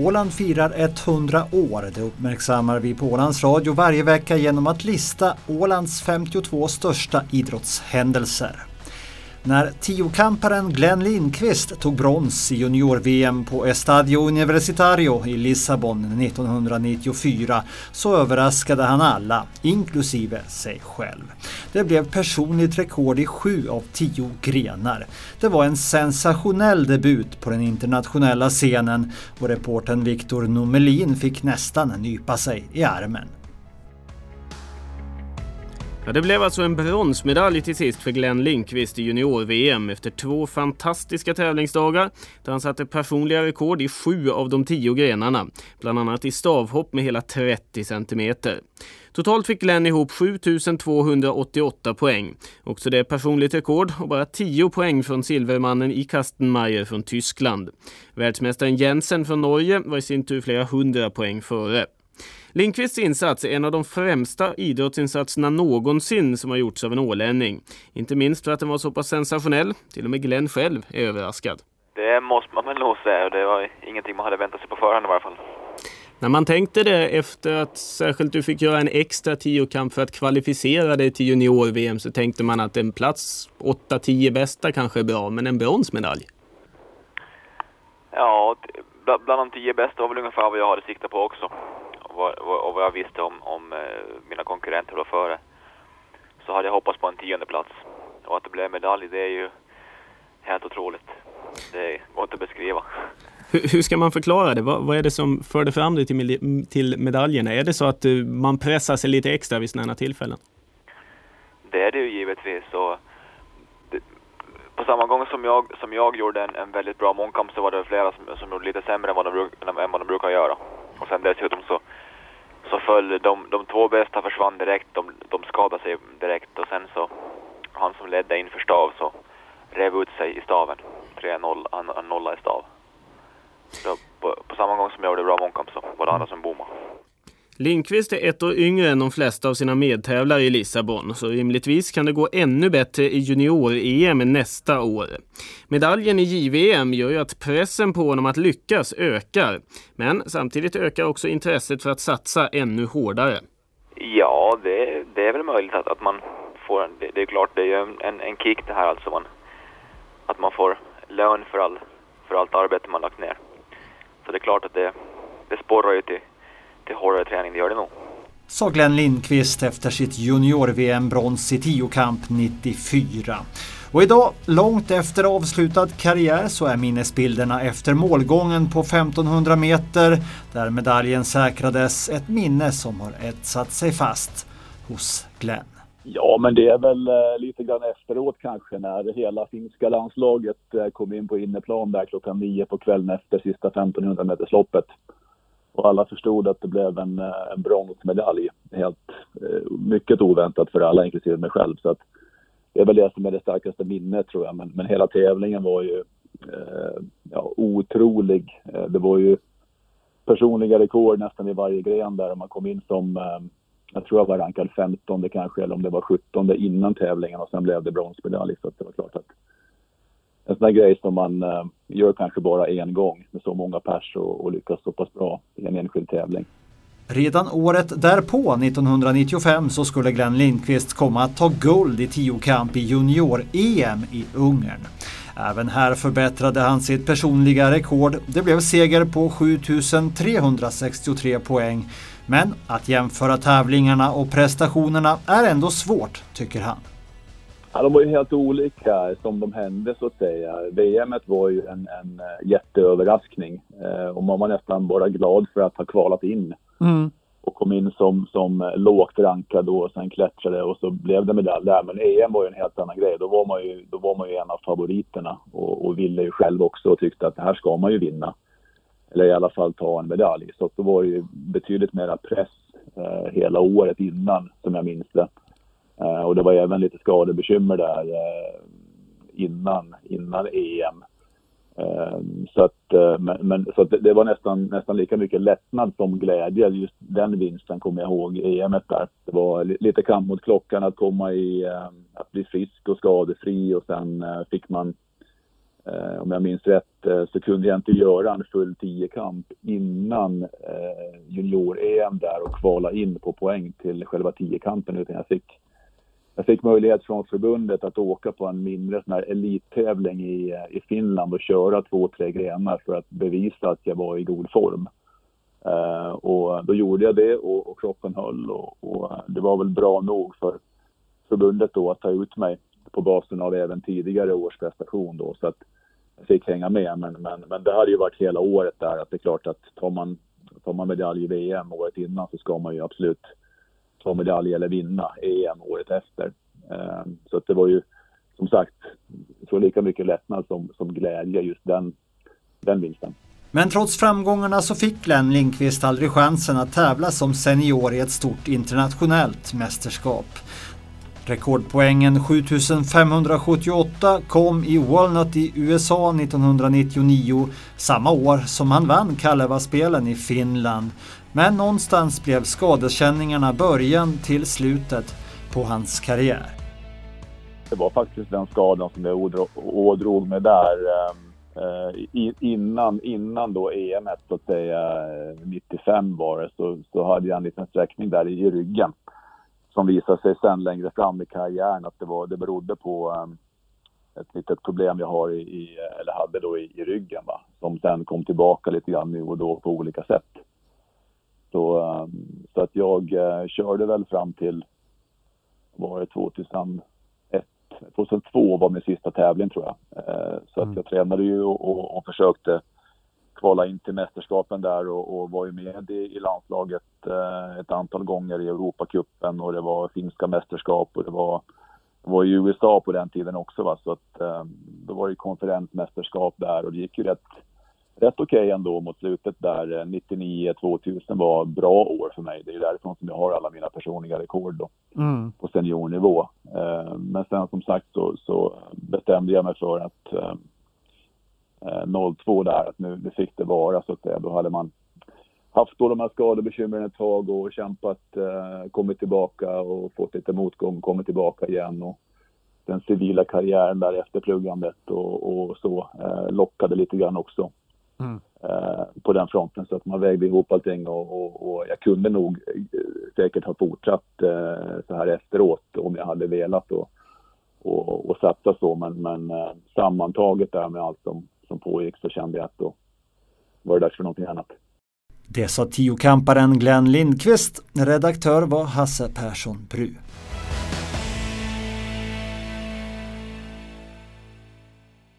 Åland firar 100 år. Det uppmärksammar vi på Ålands Radio varje vecka genom att lista Ålands 52 största idrottshändelser. När tiokamparen Glenn Lindqvist tog brons i junior-VM på Estadio Universitario i Lissabon 1994 så överraskade han alla, inklusive sig själv. Det blev personligt rekord i sju av tio grenar. Det var en sensationell debut på den internationella scenen och reporten Viktor Nomelin fick nästan nypa sig i armen. Ja, det blev alltså en bronsmedalj till sist för Glenn Lindqvist i junior-VM efter två fantastiska tävlingsdagar där han satte personliga rekord i sju av de tio grenarna, bland annat i stavhopp med hela 30 centimeter. Totalt fick Glenn ihop 7288 poäng. Också det är personligt rekord och bara 10 poäng från silvermannen i Kastenmeier från Tyskland. Världsmästaren Jensen från Norge var i sin tur flera hundra poäng före. Lindqvists insats är en av de främsta idrottsinsatserna någonsin som har gjorts av en ålänning. Inte minst för att den var så pass sensationell. Till och med Glenn själv är överraskad. Det måste man väl nog säga. Det var ingenting man hade väntat sig på förhand i varje fall. När man tänkte det efter att särskilt du fick göra en extra tiokamp för att kvalificera dig till junior-VM så tänkte man att en plats 8-10 bästa kanske är bra, men en bronsmedalj? Ja, bland de tio bästa var väl ungefär vad jag hade siktat på också vad, och vad jag visste om, om eh, mina konkurrenter då före så hade jag hoppats på en tionde plats. Och att det blev medalj, det är ju helt otroligt. Det går inte att beskriva. Hur, hur ska man förklara det? Vad, vad, är det som förde fram dig till, till medaljerna? Är det så att uh, man pressar sig lite extra vid sådana tillfällen? Det är det ju givetvis. Och det, på samma gång som jag, som jag gjorde en, en väldigt bra mångkamp så var det flera som, som gjorde lite sämre än vad, de än vad de brukar göra. Och sen dessutom så så föll de, de två bästa försvann direkt, de, de skadade sig direkt och sen så han som ledde inför stav så rev ut sig i staven. 3-0, han, han nolla i stav. Så på, på, samma gång som jag gjorde bra mångkamp så var det andra som bommade. Lindqvist är ett år yngre än de flesta av sina medtävlare i Lissabon, så rimligtvis kan det gå ännu bättre i junior-EM nästa år. Medaljen i JVM gör ju att pressen på honom att lyckas ökar, men samtidigt ökar också intresset för att satsa ännu hårdare. Ja, det, det är väl möjligt att, att man får, en, det, det, är klart, det är ju en, en kick det här alltså, man, att man får lön för, all, för allt arbete man lagt ner. Så det är klart att det, det sporrar ju till till hårdare träning, det gör det nog. Sa Glenn Lindqvist efter sitt junior-VM-brons i tiokamp 94. Och idag, långt efter avslutad karriär, så är minnesbilderna efter målgången på 1500 meter, där medaljen säkrades, ett minne som har etsat sig fast hos Glenn. Ja, men det är väl eh, lite grann efteråt kanske när hela finska landslaget eh, kom in på inneplan där klockan nio på kvällen efter sista 1500 metersloppet. Och alla förstod att det blev en, eh, en bronsmedalj. Helt, eh, mycket oväntat för alla, inklusive mig själv. Så att det är väl det som är det starkaste minnet tror jag. Men, men hela tävlingen var ju eh, ja, otrolig. Eh, det var ju personliga rekord nästan i varje gren där. Man kom in som, eh, jag tror jag var rankad 15 kanske, eller om det var 17 innan tävlingen och sen blev det bronsmedalj. Så det var klart att en sån där grej som man eh, gör kanske bara en gång med så många pers och, och lyckas så pass bra i en enskild tävling. Redan året därpå, 1995, så skulle Glenn Lindqvist komma att ta guld i tiokamp i junior-EM i Ungern. Även här förbättrade han sitt personliga rekord. Det blev seger på 7363 poäng. Men att jämföra tävlingarna och prestationerna är ändå svårt, tycker han. Ja, de var ju helt olika som de hände så att säga. VM var ju en, en eh, jätteöverraskning eh, och man var nästan bara glad för att ha kvalat in. Mm. Och kom in som, som lågt rankad då och sen klättrade och så blev det medalj där. Men EM var ju en helt annan grej. Då var man ju, då var man ju en av favoriterna och, och ville ju själv också och tyckte att det här ska man ju vinna. Eller i alla fall ta en medalj. Så då var det ju betydligt mera press eh, hela året innan som jag minns det. Eh, och det var även lite skadebekymmer där eh, innan, innan EM. Eh, så att, eh, men, men, så att det var nästan, nästan lika mycket lättnad som glädje. Just den vinsten kommer jag ihåg, EM där. Det var lite kamp mot klockan att komma i, eh, att bli frisk och skadefri och sen eh, fick man om jag minns rätt, så kunde jag inte göra en full tiokamp innan junior-EM där och kvala in på poäng till själva tiokampen utan jag fick, jag fick möjlighet från förbundet att åka på en mindre sån här elittävling i, i Finland och köra två, tre grenar för att bevisa att jag var i god form. Uh, och då gjorde jag det och, och kroppen höll och, och, det var väl bra nog för förbundet då att ta ut mig på basen av även tidigare års prestation då så att jag fick hänga med. Men, men, men det hade ju varit hela året där att det är klart att tar man, tar man medalj i VM året innan så ska man ju absolut ta medalj eller vinna EM året efter. Eh, så att det var ju som sagt så lika mycket lättnad som, som glädje just den, den vinsten. Men trots framgångarna så fick Glenn Lindqvist aldrig chansen att tävla som senior i ett stort internationellt mästerskap. Rekordpoängen 7578 kom i Walnut i USA 1999, samma år som han vann Kalevaspelen i Finland. Men någonstans blev skadekänningarna början till slutet på hans karriär. Det var faktiskt den skadan som jag ådrog mig där Eh, innan, innan då EM så att säga 95 var det så, så hade jag en liten sträckning där i ryggen som visade sig sen längre fram i karriären att det, var, det berodde på um, ett litet problem jag har i, i eller hade då i, i, ryggen va? som sen kom tillbaka lite grann nu och då på olika sätt. Så, um, så att jag uh, körde väl fram till, var det 2000 2002 var min sista tävling tror jag. Eh, så mm. att jag tränade ju och, och, och, försökte kvala in till mästerskapen där och, och var ju med i, i landslaget eh, ett antal gånger i Europacupen och det var finska mästerskap och det var, det var i USA på den tiden också va så att eh, då var det konferensmästerskap där och det gick ju rätt rätt okej okay ändå mot slutet där. 99, 2000 var bra år för mig. Det är därifrån som jag har alla mina personliga rekord då, mm. på seniornivå. Eh, men sen som sagt så, så bestämde jag mig för att eh, 02 där, att nu, nu fick det vara så att säga. Då hade man haft då de här skadebekymren ett tag och kämpat, eh, kommit tillbaka och fått lite motgång, kommit tillbaka igen. Och den civila karriären där efter pluggandet och, och så eh, lockade lite grann också. Mm. Eh, på den fronten så att man vägde ihop allting och, och, och jag kunde nog eh, säkert ha fortsatt eh, så här efteråt om jag hade velat och, och, och satsa så men, men sammantaget där med allt som pågick så kände jag att då var det dags för någonting annat. Det sa tiokamparen Glenn Lindqvist. Redaktör var Hasse Persson Bru.